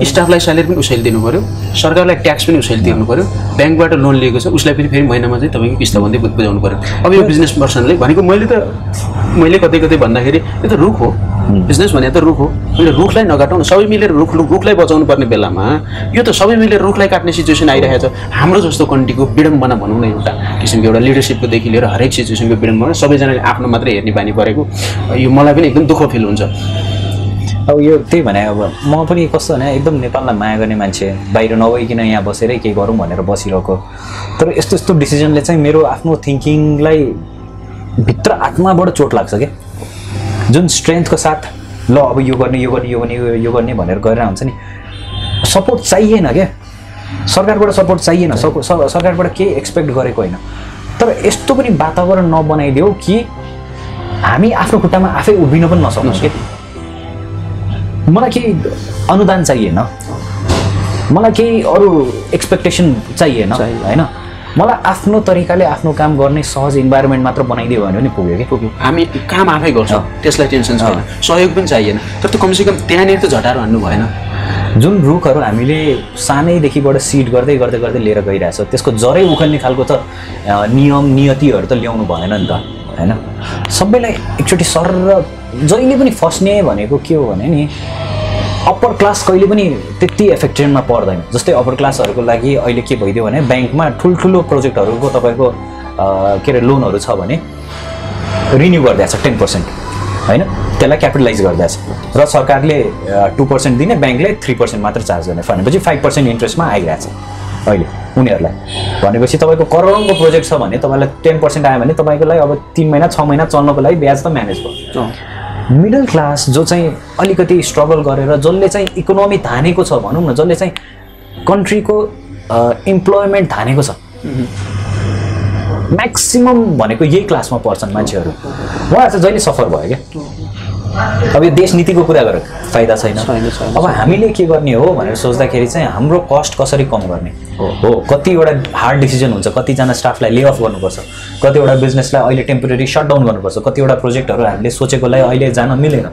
स्टाफलाई स्यालेरी पनि। उसैले दिनु पऱ्यो सरकारलाई ट्याक्स पनि उसैले तिर्नु पऱ्यो ब्याङ्कबाट लोन लिएको छ उसलाई पनि फेरि महिनामा चाहिँ तपाईँको किस्ता भन्दै बुझ- बुझाउनु पऱ्यो। अब यो बिजनेस पर्सनले भनेको मैले त मैले कतै कतै भन्दाखेरि यो त रुख हो। बिजनेस भने त रुख हो। मैले रुखलाई नकाटौँ न सबै मिलेर रुख रुख- रुखलाई बचाउनु पर्ने बेलामा यो त सबै मिलेर रुखलाई काट्ने सिचुएसन आइरहेको छ हाम्रो जस्तो कन्ट्रीको विडम्बना भनौँ न एउटा किसिमको एउटा लिडरसिपकोदेखि लिएर हरेक सिचुएसनको विडम्बना सबैजनाले आफ्नो मात्रै हेर्ने बानी परेको। यो मलाई पनि एकदम दुःख फिल हुन्छ। अब यो त्यही भने अब म पनि कस्तो भने एकदम नेपाललाई माया गर्ने मान्छे बाहिर नगइकन यहाँ बसेरै केही गरौँ भनेर बसिरहेको। तर यस्तो यस्तो डिसिजनले चाहिँ मेरो आफ्नो थिङ्किङलाई भित्र आत्माबाट चोट लाग्छ क्या। जुन स्ट्रेन्थको साथ ल अब यो गर्ने यो गर्ने यो गर्ने यो- गर्ने भनेर गरेर हुन्छ नि सपोर्ट चाहिएन क्या। सरकारबाट सपोर्ट चाहिएन सरकारबाट केही एक्सपेक्ट गरेको होइन। तर यस्तो पनि वातावरण नबनाइदियो कि हामी आफ्नो खुट्टामा आफै उभिन पनि नसक्नु कि मलाई केही अनुदान चाहिएन। मलाई केही अरू एक्सपेक्टेसन चाहिएन। होइन? मलाई आफ्नो तरिकाले आफ्नो काम गर्ने सहज इन्भाइरोमेन्ट मात्र बनाइदियो भने पनि पुग्यो कि? पुग्यो। हामी काम आफै गर्छौँ त्यसलाई टेन्सन छैन। सहयोग पनि चाहिएन। तर त्यो कमसेकम त्यहाँनिर त झटारो हान्नु भएन। जुन रुखहरू हामीले सानैदेखिबाट सिड गर्दै गर्दै गर्दै लिएर गइरहेछ त्यसको जरै उखाल्ने खालको त नियम नियतिहरू त ल्याउनु भएन नि त होइन? सबैलाई एकचोटि सर जहिले पनि फस्ने भनेको के हो भने नि अप्पर क्लास कहिले पनि त्यति एफेक्टेडमा पर्दैन। जस्तै अप्पर क्लासहरूको लागि अहिले के भइदियो भने ब्याङ्कमा ठुल्ठुलो प्रोजेक्टहरूको तपाईँको के अरे लोनहरू छ भने रिन्यू गरिदिएछ टेन पर्सेन्ट होइन? त्यसलाई क्यापिटलाइज गरिदिएछ र सरकारले टु पर्सेन्ट दिने ब्याङ्कले थ्री पर्सेन्ट मात्र चार्ज गर्ने भनेपछि फाइभ पर्सेन्ट इन्ट्रेस्टमा आइरहेछ अहिले उनीहरूलाई। भनेपछि तपाईँको करोडौँको प्रोजेक्ट छ भने तपाईँलाई टेन पर्सेन्ट आयो भने तपाईँको लागि अब तिन महिना छ महिना चल्नको लागि ब्याज त म्यानेज भयो। मिडल क्लास जो चाहिँ अलिकति स्ट्रगल गरेर जसले चाहिँ इकोनोमी धानेको छ भनौँ न जसले चाहिँ कन्ट्रीको इम्प्लोइमेन्ट धानेको छ। म्याक्सिमम् भनेको यही क्लासमा पर्छन् मान्छेहरू। उहाँहरू चाहिँ जहिले सफर भयो क्या? अब यो देश नीतिको कुरा गरेर फाइदा छैन। अब हामीले के गर्ने हो भनेर सोच्दाखेरि चाहिँ हाम्रो कस्ट कसरी कम गर्ने? हो कतिवटा हार्ड डिसिजन हुन्छ कतिजना स्टाफलाई ले अफ गर्नुपर्छ कतिवटा बिजनेसलाई अहिले टेम्पोरेरी सटडाउन गर्नुपर्छ कतिवटा प्रोजेक्टहरू हामीले सोचेकोलाई अहिले जान मिलेन।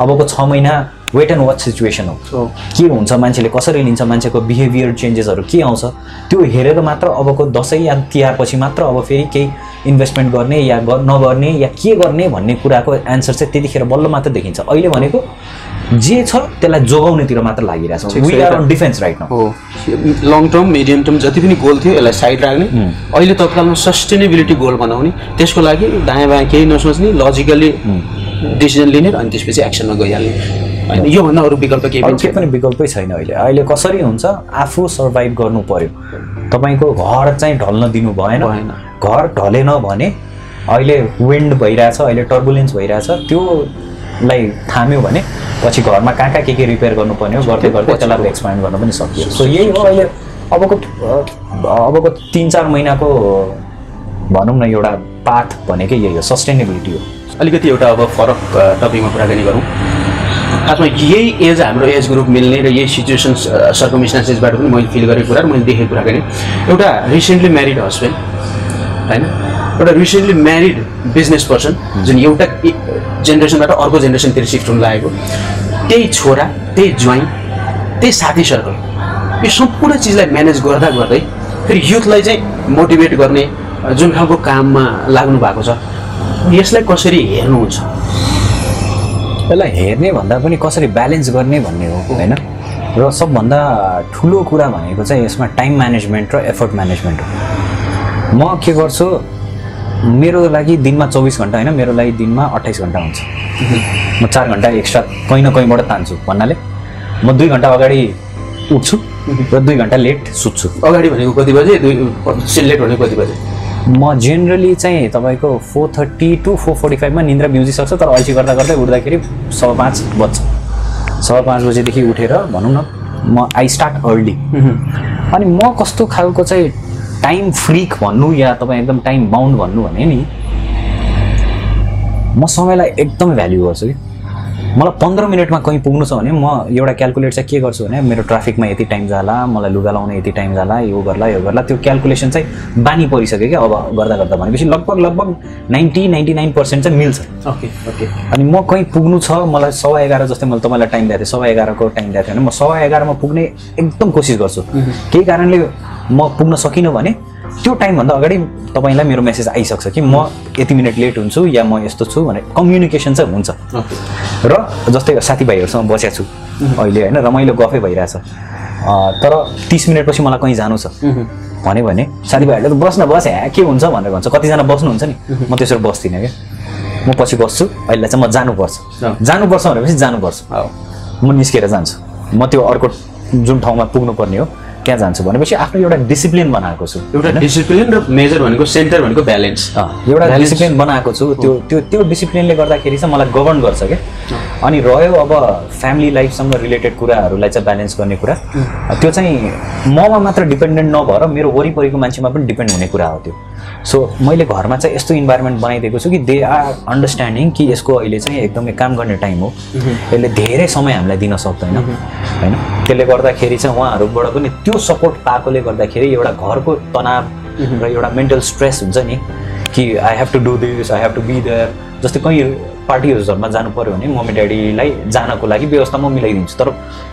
अबको छ महिना वेट एन्ड वाच सिचुएसन हो। के हुन्छ मान्छेले कसरी लिन्छ मान्छेको बिहेभियर चेन्जेसहरू के आउँछ त्यो हेरेर मात्र अबको दसैँ या तिहारपछि मात्र अब फेरि केही इन्भेस्टमेन्ट गर्ने या नगर्ने या के गर्ने भन्ने कुराको एन्सर चाहिँ त्यतिखेर बल्ल मात्र देखिन्छ। अहिले भनेको जे छ त्यसलाई जोगाउनेतिर मात्र लागिरहेछ ठिक छ, डिफेन्स राइट हो। लङ टर्म मिडियम टर्म जति पनि गोल थियो यसलाई साइड राख्ने। अहिले तत्कालमा सस्टेनेबिलिटी गोल बनाउने। त्यसको लागि दायाँ बायाँ केही नसोच्ने। लजिकली डिसिजन लिने र अनि त्यसपछि एक्सनमा गइहाल्ने। होइन योभन्दा अरू विकल्प केही पनि केही पनि विकल्पै छैन अहिले। अहिले कसरी हुन्छ आफू सर्भाइभ गर्नु पर्यो। तपाईँको घर चाहिँ ढल्न दिनु भएन। भएन। घर ढलेन भने अहिले विन्ड भइरहेछ अहिले टर्बुलेन्स भइरहेछ त्योलाई थाम्यो भने पछि घरमा कहाँ कहाँ के के रिपेयर गर्नुपर्ने हो गर्दै गर्दै त्यसलाई एक्सपान्ड गर्न पनि सकियो। सो यही हो अहिले अबको अबको तिन चार महिनाको भनौँ न एउटा पाथ भनेकै यही हो सस्टेनेबिलिटी हो। अलिकति एउटा अब फरक टपिकमा कुराकानी गरौँ। खासमा यही एज हाम्रो एज ग्रुप मिल्ने र यही सिचुएसन सर्कमस्टान्सेसबाट पनि मैले फिल गरेको कुरा र मैले देखेको कुराकानी। एउटा रिसेन्टली म्यारिड हस्बेन्ड होइन? एउटा रिसेन्टली म्यारिड बिजनेस पर्सन जुन एउटा जेनेरेसनबाट अर्को जेनेरेसनतिर सिफ्ट हुन लागेको। त्यही छोरा त्यही ज्वाइँ त्यही साथी सर्कल यो सम्पूर्ण चिजलाई म्यानेज गर्दा गर्दै फेरि युथलाई चाहिँ मोटिभेट गर्ने जुन खालको काममा लाग्नु भएको छ। यसलाई कसरी हेर्नुहुन्छ? यसलाई हेर्ने भन्दा पनि कसरी ब्यालेन्स गर्ने भन्ने हो होइन? र सबभन्दा ठुलो कुरा भनेको चाहिँ यसमा टाइम म्यानेजमेन्ट र एफर्ट म्यानेजमेन्ट हो। म के गर्छु मेरो लागि दिनमा चौबिस घन्टा होइन? मेरो लागि दिनमा अट्ठाइस घन्टा हुन्छ। म चार घन्टा एक्स्ट्रा कहीँ न कहीँबाट तान्छु भन्नाले म दुई घन्टा अगाडि उठ्छु र दुई घन्टा लेट सुत्छु। अगाडि भनेको कति बजे? दुई सेलेक्ट भनेको कति बजे? म जेनरली चाहिँ तपाईँको four thirty to four forty फाइभमा निन्द्रा बिउजिसक्छ तर अल्छी गर्दा गर्दै उठ्दाखेरि सवा पाँच बज्छ। सवा पाँच बजेदेखि उठेर भनौँ न म आई स्टार्ट अर्ली अनि म कस्तो खालको चाहिँ टाइम फ्रिक भन्नु या तपाईँ एकदम टाइम बााउन्ड भन्नु भने नि म समयलाई एकदमै भ्याल्यु गर्छु कि। मलाई पन्ध्र मिनटमा कहीँ पुग्नु छ भने म एउटा क्यालकुलेट चाहिँ के गर्छु भने मेरो ट्राफिकमा यति टाइम जाला मलाई लुगा लाउन यति टाइम जाला यो गर्ला यो गर्ला त्यो क्यालकुलेसन चाहिँ बानी परिसक्यो क्या अब गर्दा गर्दा भनेपछि लगभग लगभग नाइन्टी नाइन्टी नाइन पर्सेन्ट चाहिँ मिल्छ। Okay okay. अनि म कहीँ पुग्नु छ मलाई सवा एघार जस्तै मैले तपाईँलाई टाइम दिएको थिएँ सवा एघारको टाइम दिएको थिएँ भने म सवा एघारमा पुग्ने एकदम कोसिस गर्छु। केही कारणले म पुग्न सकिनँ भने त्यो टाइमभन्दा अगाडि तपाईँलाई मेरो मेसेज आइसक्छ कि म यति मिनट लेट हुन्छु या म यस्तो छु भने कम्युनिकेसन चाहिँ हुन्छ। र जस्तै साथीभाइहरूसँग बसेको छु अहिले होइन रमाइलो गफै भइरहेछ। तर तिस मिनटपछि मलाई कहीँ जानु छ। भन्यो भने साथीभाइहरूले त बस्न बस ह्या के हुन्छ भनेर भन्छ। कतिजना बस्नुहुन्छ नि? म त्यसरी बस्दिनँ क्या। म पछि बस्छु अहिले चाहिँ म जानुपर्छ। जानुपर्छ भनेपछि जानुपर्छ। म निस्केर जान्छु। म त्यो अर्को जुन ठाउँमा पुग्नुपर्ने हो त्यहाँ जान्छु भनेपछि आफ्नो एउटा डिसिप्लिन बनाएको छु एउटा डिसिप्लिन र मेजर भनेको सेन्टर भनेको ब्यालेन्स एउटा. डिसिप्लिन बनाएको छु त्यो त्यो त्यो डिसिप्लिनले गर्दाखेरि चाहिँ मलाई गभर्न गर्छ क्या अनि रह्यो अब फ्यामिली लाइफसँग रिलेटेड कुराहरूलाई चाहिँ ब्यालेन्स गर्ने कुरा। त्यो चाहिँ ममा मात्र डिपेन्डेन्ट नभएर मेरो वरिपरिको मान्छेमा पनि डिपेन्ड हुने कुरा हो त्यो। सो मैले घरमा चाहिँ यस्तो इन्भाइरोमेन्ट बनाइदिएको छु कि दे आर अन्डरस्ट्यान्डिङ कि यसको अहिले चाहिँ एकदमै काम गर्ने टाइम हो। यसले धेरै समय हामीलाई दिन सक्दैन होइन? त्यसले गर्दाखेरि चाहिँ उहाँहरूबाट पनि त्यो सपोर्ट पाएकोले गर्दाखेरि एउटा घरको तनाव र एउटा मेन्टल स्ट्रेस हुन्छ नि कि I have to do this I have to be there जस्तै कहीँ पार्टीहरूमा जानु पऱ्यो भने मम्मी ड्याडीलाई जानको लागि व्यवस्था म मिलाइदिन्छु। तर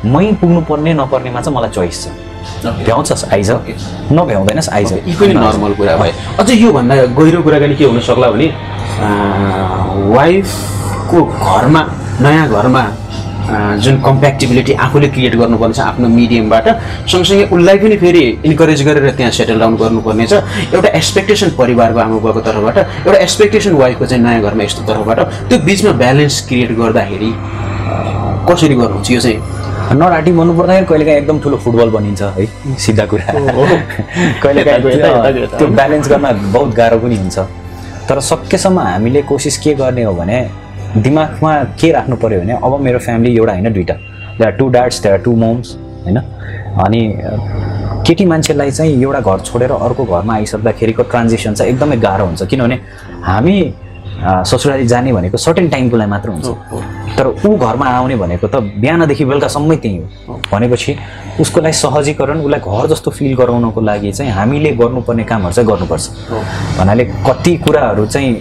मै पुग्नु पर्ने नपर्नेमा चाहिँ मलाई चोइस छ। भ्याउँछस् आइज। नभ्याउँदैनस् आइज। नर्मल कुरा भयो अझै योभन्दा गहिरो कुराकानी के हुन सक्ला भने वाइफको घरमा नयाँ घरमा जुन कम्प्याक्टिबिलिटी आफूले क्रिएट गर्नुपर्ने छ आफ्नो मिडियमबाट सँगसँगै उसलाई पनि फेरि इन्करेज गरेर त्यहाँ सेटल डाउन गर्नुपर्ने छ। एउटा एक्सपेक्टेसन परिवारको आमा बाबाको तर्फबाट एउटा एक्सपेक्टेसन वाइफको चाहिँ नयाँ घरमा यस्तो तर्फबाट त्यो बिचमा ब्यालेन्स क्रिएट गर्दाखेरि कसरी गर्नुहुन्छ यो चाहिँ? नराटी भन्नु पर्दाखेरि कहिलेकाहीँ एकदम ठुलो फुटबल बनिन्छ है सिधा कुरा। कहिलेकाहीँ त्यो ब्यालेन्स गर्न बहुत गाह्रो पनि हुन्छ। तर सकेसम्म हामीले कोसिस के गर्ने हो भने दिमागमा के राख्नु पऱ्यो भने अब मेरो फ्यामिली एउटा होइन दुइटा they are two dads they are two moms होइन? अनि केटी मान्छेलाई चाहिँ एउटा घर छोडेर अर्को घरमा आइसक्दाखेरिको ट्रान्जिसन चाहिँ एकदमै गाह्रो हुन्छ। किनभने हामी ससुराली जाने भनेको सर्टेन टाइमको लागि मात्र हुन्छ। तर ऊ घरमा आउने भनेको त बिहानदेखि बेलुकासम्मै त्यही हो। भनेपछि उसको लागि सहजीकरण उसलाई घर जस्तो फिल गराउनको लागि चाहिँ हामीले गर्नुपर्ने कामहरू चाहिँ गर्नुपर्छ। भन्नाले कति कुराहरू चाहिँ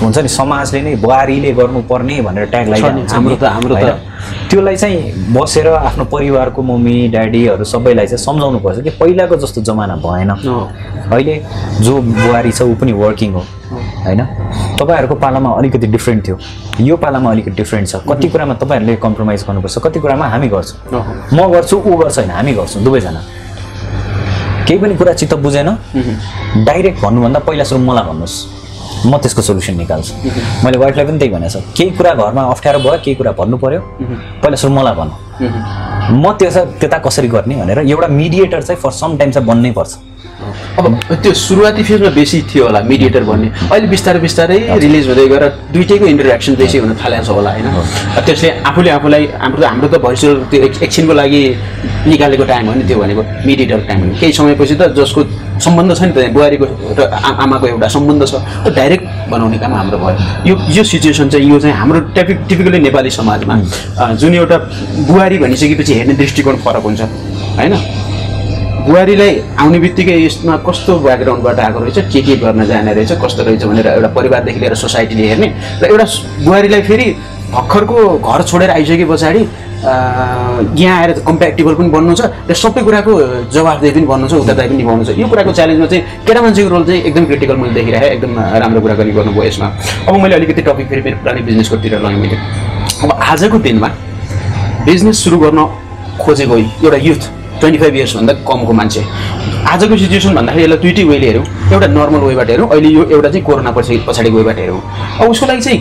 हुन्छ नि समाजले नै बुहारीले गर्नुपर्ने भनेर ट्याग लगाइदिन्छ हाम्रो त- हाम्रो त- त्योलाई चाहिँ बसेर आफ्नो परिवारको मम्मी ड्याडीहरू सबैलाई चाहिँ सम्झाउनु पर्छ कि पहिलाको जस्तो जमाना भएन। अहिले जो बुहारी छ ऊ पनि वर्किङ हो। होइन? तपाईँहरूको पालामा अलिकति डिफ्रेन्ट थियो। यो पालामा अलिकति डिफ्रेन्ट छ। कति कुरामा तपाईँहरूले कम्प्रोमाइज गर्नुपर्छ? कति कुरामा हामी गर्छौँ। म गर्छु ऊ गर्छ होइन हामी गर्छौँ दुवैजना। केही पनि कुरा चित्त बुझेन। डाइरेक्ट भन्नुभन्दा पहिला सुरु मलाई भन्नुहोस्। म त्यसको सोल्युसन निकाल्छु। मैले वाइफलाई पनि त्यही भनेको छ। केही कुरा घरमा अप्ठ्यारो भयो केही कुरा भन्नु पऱ्यो पहिला सुरु मलाई भन्नु म त्यसो त्यता कसरी गर्ने भनेर एउटा मिडिएटर चाहिँ फर सम टाइम चाहिँ बन्नै पर्छ। अब त्यो सुरुवाती फेजमा बेसी थियो होला मिडिएटर भन्ने। अहिले बिस्तारै बिस्तारै रिलिज हुँदै गएर दुइटैको इन्टरेक्सन बेसी हुन थालेको छ होला होइन? त्यसले आफूले आफूलाई हाम्रो हाम्रो त भइसक्यो त्यो एक- एकछिनको लागि निकालेको टाइम हो नि त्यो भनेको मिडिएटर टाइम हो। केही समयपछि त जसको सम्बन्ध छ नि त बुहारीको र आमाको एउटा सम्बन्ध छ त्यो डाइरेक्ट बनाउने काम हाम्रो भयो। यो यो सिचुएसन चाहिँ यो चाहिँ हाम्रो टिपिक टिपिकली नेपाली समाजमा जुन एउटा बुहारी भनिसकेपछि हेर्ने दृष्टिकोण फरक हुन्छ होइन? बुहारीलाई आउने बित्तिकै यसमा कस्तो ब्याकग्राउन्डबाट आएको रहेछ के के गर्न जाने रहेछ कस्तो रहेछ भनेर एउटा परिवारदेखि लिएर सोसाइटीले हेर्ने र एउटा बुहारीलाई फेरि भर्खरको घर छोडेर आइसके पछाडि यहाँ आएर कम्प्याक्टेबल पनि बन्नु छ र सबै कुराको जवाफदेही पनि बन्नु छ उत्तरदायी पनि निभाउनु छ। यो कुराको च्यालेन्जमा चाहिँ केटा मान्छेको रोल चाहिँ एकदम क्रिटिकल मैले देखिरहेँ एकदम राम्रो कुराकानी गर्नुभयो यसमा। अब मैले अलिकति टपिक फेरि मेरो पुरानै बिजनेसकोतिर लगेँ मैले। अब आजको दिनमा बिजनेस सुरु गर्न खोजेको एउटा युथ ट्वेन्टी फाइभ इयर्सभन्दा कमको मान्छे। आजको सिचुएसन भन्दाखेरि यसलाई दुइटै वेले हेरौँ एउटा नर्मल वेबाट हेरौँ अहिले यो एउटा चाहिँ कोरोना पछि पछाडिको वेबाट हेरौँ अब उसको लागि चाहिँ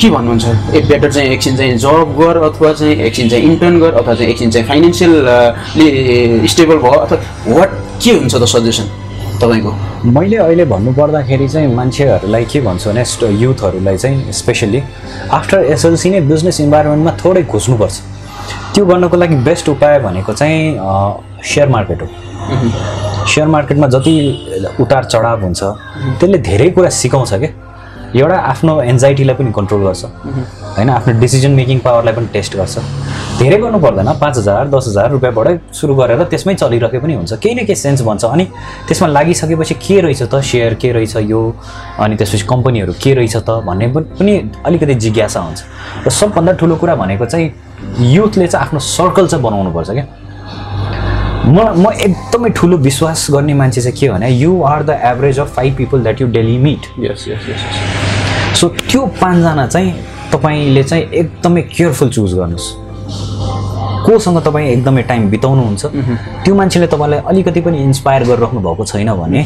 के भन्नुहुन्छ? ए बेटर चाहिँ एकछिन चाहिँ जब गर अथवा चाहिँ एकछिन चाहिँ इन्टर्न गर अथवा चाहिँ एकछिन चाहिँ फाइनेन्सियलले स्टेबल भयो अथवा वाट के हुन्छ त सजेसन तपाईँको? मैले अहिले भन्नुपर्दाखेरि चाहिँ मान्छेहरूलाई के भन्छु भने युथहरूलाई चाहिँ स्पेसली आफ्टर एसएलसी नै बिजनेस इन्भाइरोमेन्टमा थोरै घुस्नुपर्छ। त्यो गर्नको लागि बेस्ट उपाय भनेको चाहिँ सेयर मार्केट हो। सेयर मार्केटमा जति उतार चढाव हुन्छ त्यसले धेरै कुरा सिकाउँछ क्या एउटा आफ्नो एन्जाइटीलाई पनि कन्ट्रोल गर्छ। होइन आफ्नो डिसिजन मेकिङ पावरलाई पनि टेस्ट गर्छ। धेरै गर्नु पर्दैन पाँच हजार दस हजार रुपियाँबाटै सुरु गरेर त्यसमै चलिरहेको पनि हुन्छ। केही न केही सेन्स भन्छ अनि त्यसमा लागिसकेपछि के रहेछ त? सेयर के रहेछ यो? अनि त्यसपछि कम्पनीहरू के रहेछ त? भन्ने पनि अलिकति जिज्ञासा हुन्छ। र सबभन्दा ठुलो कुरा भनेको चाहिँ युथले चाहिँ आफ्नो सर्कल चाहिँ बनाउनुपर्छ क्या। म म एकदमै ठुलो विश्वास गर्ने मान्छे चाहिँ के हो भने you are the average of five people that you daily meet yes yes yes so त्यो पाँचजना चाहिँ तपाईँले चाहिँ एकदमै केयरफुल चुज गर्नुहोस्। कोसँग तपाईँ एकदमै टाइम बिताउनुहुन्छ। त्यो मान्छेले तपाईँलाई अलिकति पनि इन्सपायर गरिराख्नु भएको छैन भने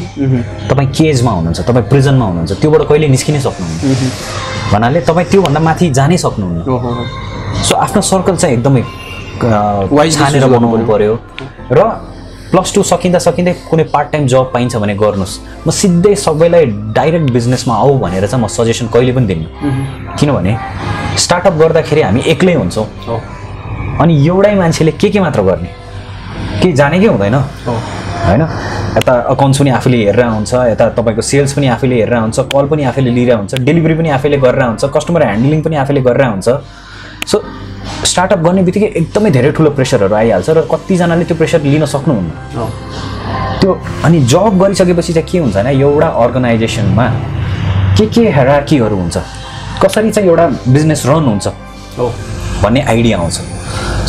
तपाईँ केजमा हुनुहुन्छ तपाईँ प्रिजनमा हुनुहुन्छ। त्योबाट कहिले निस्किनै सक्नुहुन्न। भन्नाले तपाईँ त्योभन्दा माथि जानै सक्नुहुन्न। सो आफ्नो सर्कल चाहिँ एकदमै Wisely छानेर बनाउनु पर्यो। र प्लस टू सकिँदा सकिँदै कुनै पार्ट टाइम जब पाइन्छ भने गर्नुहोस्। म सिधै सबैलाई डाइरेक्ट बिजनेसमा आऊ भनेर चाहिँ म सजेसन कहिले पनि दिन्नँ। किनभने स्टार्टअप गर्दाखेरि हामी एक्लै हुन्छौँ। अनि एउटै मान्छेले के के मात्र गर्ने? केही जानेकै हुँदैन? होइन? यता अकाउन्ट्स पनि आफूले हेरेर हुन्छ यता तपाईँको सेल्स पनि आफैले हेरेर हुन्छ कल पनि आफैले लिएर हुन्छ डेलिभरी पनि आफैले गरेर हुन्छ कस्टमर ह्यान्डलिङ पनि आफैले गरेर हुन्छ। सो स्टार्टअप गर्ने बित्तिकै एकदमै धेरै ठुलो प्रेसरहरू आइहाल्छ र कतिजनाले त्यो प्रेसर लिन सक्नुहुन्न। त्यो अनि जब गरिसकेपछि चाहिँ के हुन्छ भने एउटा अर्गनाइजेसनमा के के हेरार्कीहरू हुन्छ? कसरी चाहिँ एउटा बिजनेस रन हुन्छ? हो। भन्ने आइडिया आउँछ।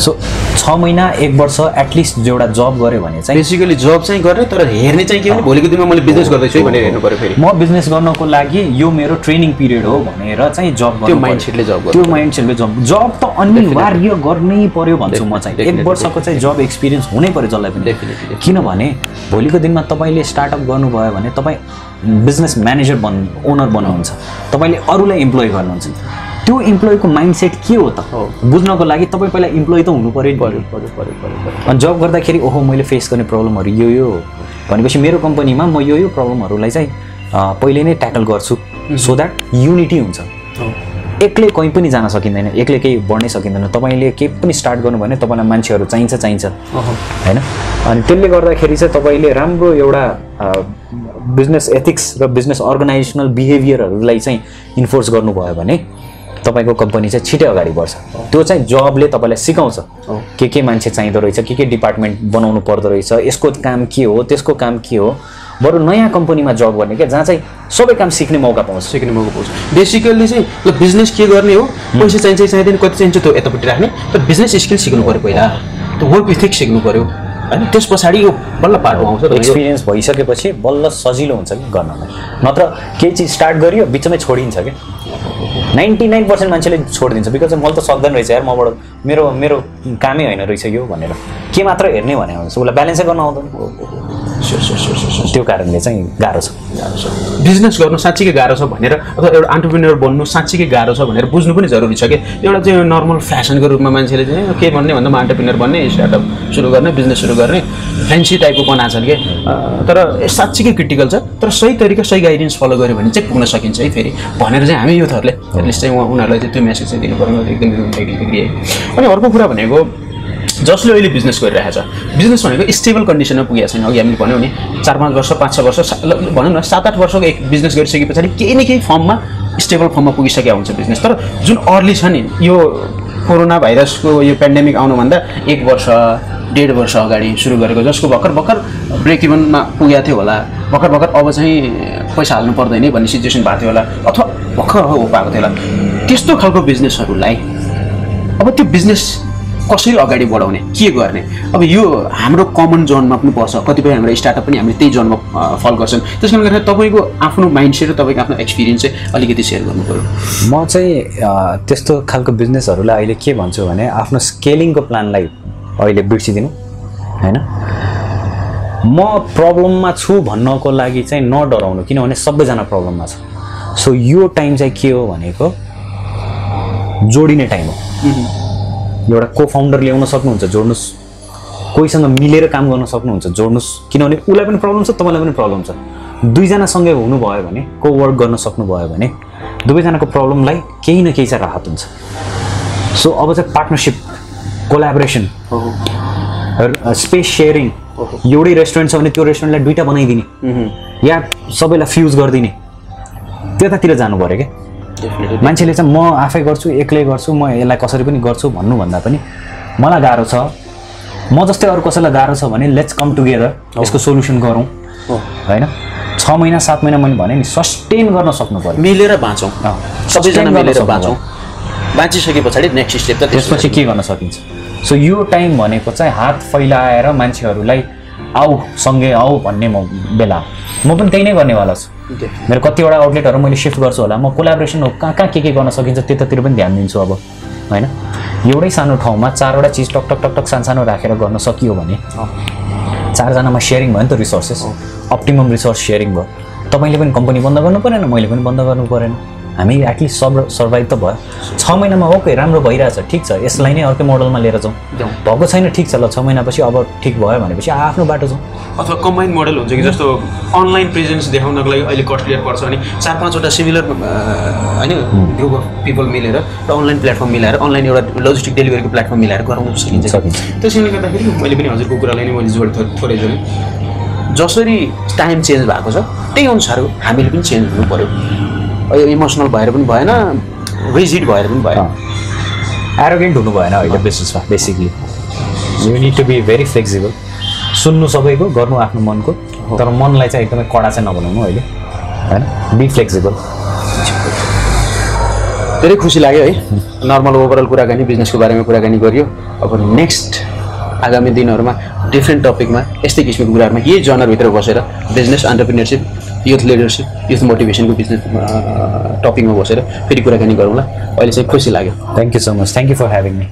सो छ महिना एक वर्ष एटलिस्ट एउटा जब गऱ्यो भने चाहिँ बेसिकली जब चाहिँ गर्ने तर हेर्ने चाहिँ के भने भोलिको दिनमा मैले बिजनेस गर्दैछु भनेर हेर्नु पऱ्यो फेरि। म बिजनेस गर्नको लागि यो मेरो ट्रेनिङ पिरियड हो भनेर चाहिँ जब त्यो माइन्डसेटले जब त्यो माइन्डसेटले जब जब त अनिवार्य गर्नै पर्यो भन्छु म चाहिँ। एक वर्षको चाहिँ जब एक्सपिरियन्स हुनै पर्यो जसलाई पनि. किनभने भोलिको दिनमा तपाईँले स्टार्टअप गर्नुभयो भने तपाईँ बिजनेस म्यानेजर बन् ओनर बन्नुहुन्छ। तपाईँले अरूलाई इम्प्लोइ गर्नुहुन्छ। त्यो इम्प्लोइको माइन्डसेट के हो त। बुझ्नको लागि तपाईँ पहिला इम्प्लोइ त हुनु पऱ्यो नि। पऱ्यो पऱ्यो पऱ्यो पऱ्यो पऱ्यो अनि जब गर्दाखेरि ओहो मैले फेस गर्ने प्रब्लमहरू यो यो। हो भनेपछि मेरो कम्पनीमा म यो यो प्रब्लमहरूलाई चाहिँ पहिले नै ट्याकल गर्छु। सो द्याट युनिटी हुन्छ। एक्लै कहीँ पनि जान सकिँदैन। एक्लै केही बढ्नै सकिँदैन। तपाईँले केही पनि स्टार्ट गर्नु भने तपाईँलाई मान्छेहरू चाहिन्छ चाहिन्छ। होइन? अनि त्यसले गर्दाखेरि चाहिँ तपाईँले राम्रो एउटा बिजनेस एथिक्स र बिजनेस अर्गनाइजेसनल बिहेभियरहरूलाई चाहिँ इन्फोर्स गर्नुभयो भने तपाईँको कम्पनी चाहिँ छिटै अगाडि बढ्छ। त्यो चाहिँ जबले तपाईँलाई सिकाउँछ। के के मान्छे चाहिँदो रहेछ के के डिपार्टमेन्ट बनाउनु पर्दो रहेछ यसको काम के हो त्यसको काम के हो बरु नयाँ कम्पनीमा जब गर्ने क्या जहाँ चाहिँ सबै काम सिक्ने मौका पाउँछ। सिक्ने मौका पाउँछ। बेसिकल्ली चाहिँ ल बिजनेस के गर्ने हो पैसा चाहिन्छ चाहिँदैन कति चाहिन्छ त्यो यतापट्टि राख्ने तर बिजनेस स्किल सिक्नु पऱ्यो पहिला। त्यो वर्क इथिक्स सिक्नु पऱ्यो। होइन? त्यस पछाडि यो बल्ल पाटो आउँछ एक्सपिरियन्स भइसकेपछि बल्ल सजिलो हुन्छ कि गर्नलाई नत्र केही चिज स्टार्ट गरियो बिचमै छोडिन्छ कि नाइन्टी नाइन पर्सेन्ट मान्छेले छोडिदिन्छ। बिकज मैले त सक्दैन रहेछ यार मबाट मेरो मेरो कामै होइन रहेछ यो भनेर। के मात्र हेर्ने भने उसलाई ब्यालेन्सै गर्न आउँदैन। त्यो कारणले चाहिँ गाह्रो छ। बिजनेस गर्नु साँच्चीकै गाह्रो छ भनेर अथवा एउटा अन्टरप्रिनियर बन्नु साँच्चीकै गाह्रो छ भनेर बुझ्नु पनि जरुरी छ कि एउटा चाहिँ नर्मल फेसनको रूपमा मान्छेले चाहिँ के भन्ने भन्दा अन्टरप्रिनियर बन्ने स्टार्टअप सुरु गर्ने बिजनेस सुरु गर्ने फ्यान्सी टाइपको बनाएको छन् कि तर साँच्चीकै क्रिटिकल छ तर सही तरिका सही गाइडेन्स फलो गऱ्यो भने चाहिँ पुग्न सकिन्छ है फेरि भनेर चाहिँ हामी युथहरूले एटलिस्ट चाहिँ उहाँ- उनीहरूलाई चाहिँ त्यो मेसेज चाहिँ दिनु पर्ने एकदम अनि अर्को कुरा भनेको जसले अहिले बिजनेस गरिरहेको छ बिजनेस भनेको स्टेबल कन्डिसनमा पुगेको छैन अघि हामीले भन्यौँ नि चार पाँच वर्ष पाँच छ वर्ष भनौँ न सात आठ वर्षको एक बिजनेस गरिसके पछाडि केही न केही फर्ममा स्टेबल फर्ममा पुगिसकेको हुन्छ बिजनेस तर जुन अर्ली छ नि यो कोरोना भाइरसको यो पेन्डेमिक आउनुभन्दा एक वर्ष डेढ वर्ष अगाडि सुरु गरेको जसको भर्खर भर्खर ब्रेक इभनमा पुगेको थियो होला। भर्खर भर्खर अब चाहिँ पैसा हाल्नु पर्दैन भन्ने सिचुएसन भएको थियो होला। अथवा भर्खर हो पाएको थियो होला। त्यस्तो खालको बिजनेसहरूलाई अब त्यो बिजनेस कसरी अगाडि बढाउने? के गर्ने? अब यो हाम्रो कमन जोनमा पनि पर्छ कतिपय हाम्रो स्टार्टअप पनि हामीले त्यही जोनमा फल गर्छन्। त्यस कारणले गर्दा तपाईँको आफ्नो माइन्डसेट र तपाईँको आफ्नो एक्सपिरियन्स चाहिँ अलिकति सेयर गर्नु पऱ्यो म चाहिँ त्यस्तो खालको बिजनेसहरूलाई अहिले के भन्छु भने आफ्नो स्केलिङको प्लानलाई अहिले बिर्सिदिनु होइन? म प्रब्लममा छु भन्नको लागि चाहिँ नडराउनु किनभने सबैजना प्रब्लममा छ। सो यो टाइम चाहिँ के हो भनेको जोडिने टाइम हो। एउटा को फाउन्डर ल्याउन सक्नुहुन्छ जोड्नुहोस्। कोहीसँग मिलेर काम गर्न सक्नुहुन्छ जोड्नुहोस्। किनभने उसलाई पनि प्रब्लम छ तपाईँलाई पनि प्रब्लम छ। दुईजना सँगै हुनुभयो भने को वर्क गर्न सक्नुभयो भने दुवैजनाको प्रब्लमलाई केही न केही चाहिँ राहत हुन्छ। सो अब चाहिँ पार्टनरसिप कोलाबोरेसन स्पेस सेयरिङ एउटै रेस्टुरेन्ट छ भने त्यो रेस्टुरेन्टलाई दुइटा बनाइदिने। या सबैलाई फ्युज गरिदिने। त्यतातिर जानु पऱ्यो क्या। मान्छेले चाहिँ म आफै गर्छु एक्लै गर्छु म यसलाई कसरी पनि गर्छु भन्नुभन्दा पनि मलाई गाह्रो छ। म जस्तै अरू कसैलाई गाह्रो छ भने लेट्स कम टुगेदर यसको सोल्युसन गरौँ। हो होइन? छ महिना सात महिना मैले भने नि सस्टेन गर्न सक्नु पऱ्यो। मिलेर बाँचौँ। सबैजना मिलेर बाँचौँ। बाँचिसके पछाडि नेक्स्ट स्टेप त त्यसपछि के गर्न सकिन्छ? सो यो टाइम भनेको चाहिँ हात फैलाएर मान्छेहरूलाई आऊ सँगै आऊ भन्ने म बेला। म पनि त्यही नै गर्नेवाला छु। मेरो कतिवटा आउटलेटहरू मैले सिफ्ट गर्छु होला। म कोलाब्रेसन हो कहाँ कहाँ के के गर्न सकिन्छ त्यतातिर पनि ध्यान दिन्छु अब होइन? एउटै सानो ठाउँमा चारवटा चिज टक टक टक टक सानो सानो राखेर गर्न सकियो भने चारजनामा सेयरिङ भयो नि त रिसोर्सेस अप्टिमम रिसोर्स सेयरिङ भयो। तपाईँले पनि कम्पनी बन्द गर्नु परेन मैले पनि बन्द गर्नु परेन। हामी एटलिस्ट सब सर्भाइभ त भयो। छ महिनामा ओके राम्रो भइरहेछ ठिक छ। यसलाई नै अर्कै मोडलमा लिएर जाउँ। भएको छैन ठिक छ ल छ महिनापछि अब ठिक भयो भनेपछि आफ्नो बाटो जाउँ। अथवा कम्बाइन मोडल हुन्छ कि जस्तो अनलाइन प्रेजेन्स देखाउनको लागि अहिले कस्ट क्लियर पर्छ भने चार पाँचवटा सिमिलर होइन ग्रुप अफ पिपल मिलेर र अनलाइन प्लेटफर्म मिलाएर अनलाइन एउटा लजिस्टिक डेलिभरीको प्लेटफर्म मिलाएर गराउन सकिन्छ सकिन्छ। त्यसैले गर्दाखेरि मैले पनि हजुरको कुरालाई नै मैले जोड थोरै जोडेँ। जसरी टाइम चेन्ज भएको छ त्यही अनुसारको हामीले पनि चेन्ज हुनु पऱ्यो यो इमोसनल भएर पनि भएन रिजिड भएर पनि भएन। एरोगेन्ट हुनु भएन अहिले बिजनेसमा basically you need to be very flexible सुन्नु सबैको गर्नु आफ्नो मनको तर मनलाई चाहिँ एकदमै कडा चाहिँ नबनाउनु अहिले। होइन? बी फ्लेक्सिबल धेरै खुसी लाग्यो है। नर्मल ओभरअल कुराकानी बिजनेसको बारेमा कुराकानी गरियो। अब नेक्स्ट आगामी दिनहरूमा डिफ्रेन्ट टपिकमा यस्तै किसिमको कुराहरूमा यही जनरभित्र बसेर business entrepreneurship youth leadership youth मोटिभेसनको business टपिकमा बसेर फेरि कुराकानी गरौँला। अहिले चाहिँ खुसी लाग्यो। Thank you so much thank you for having me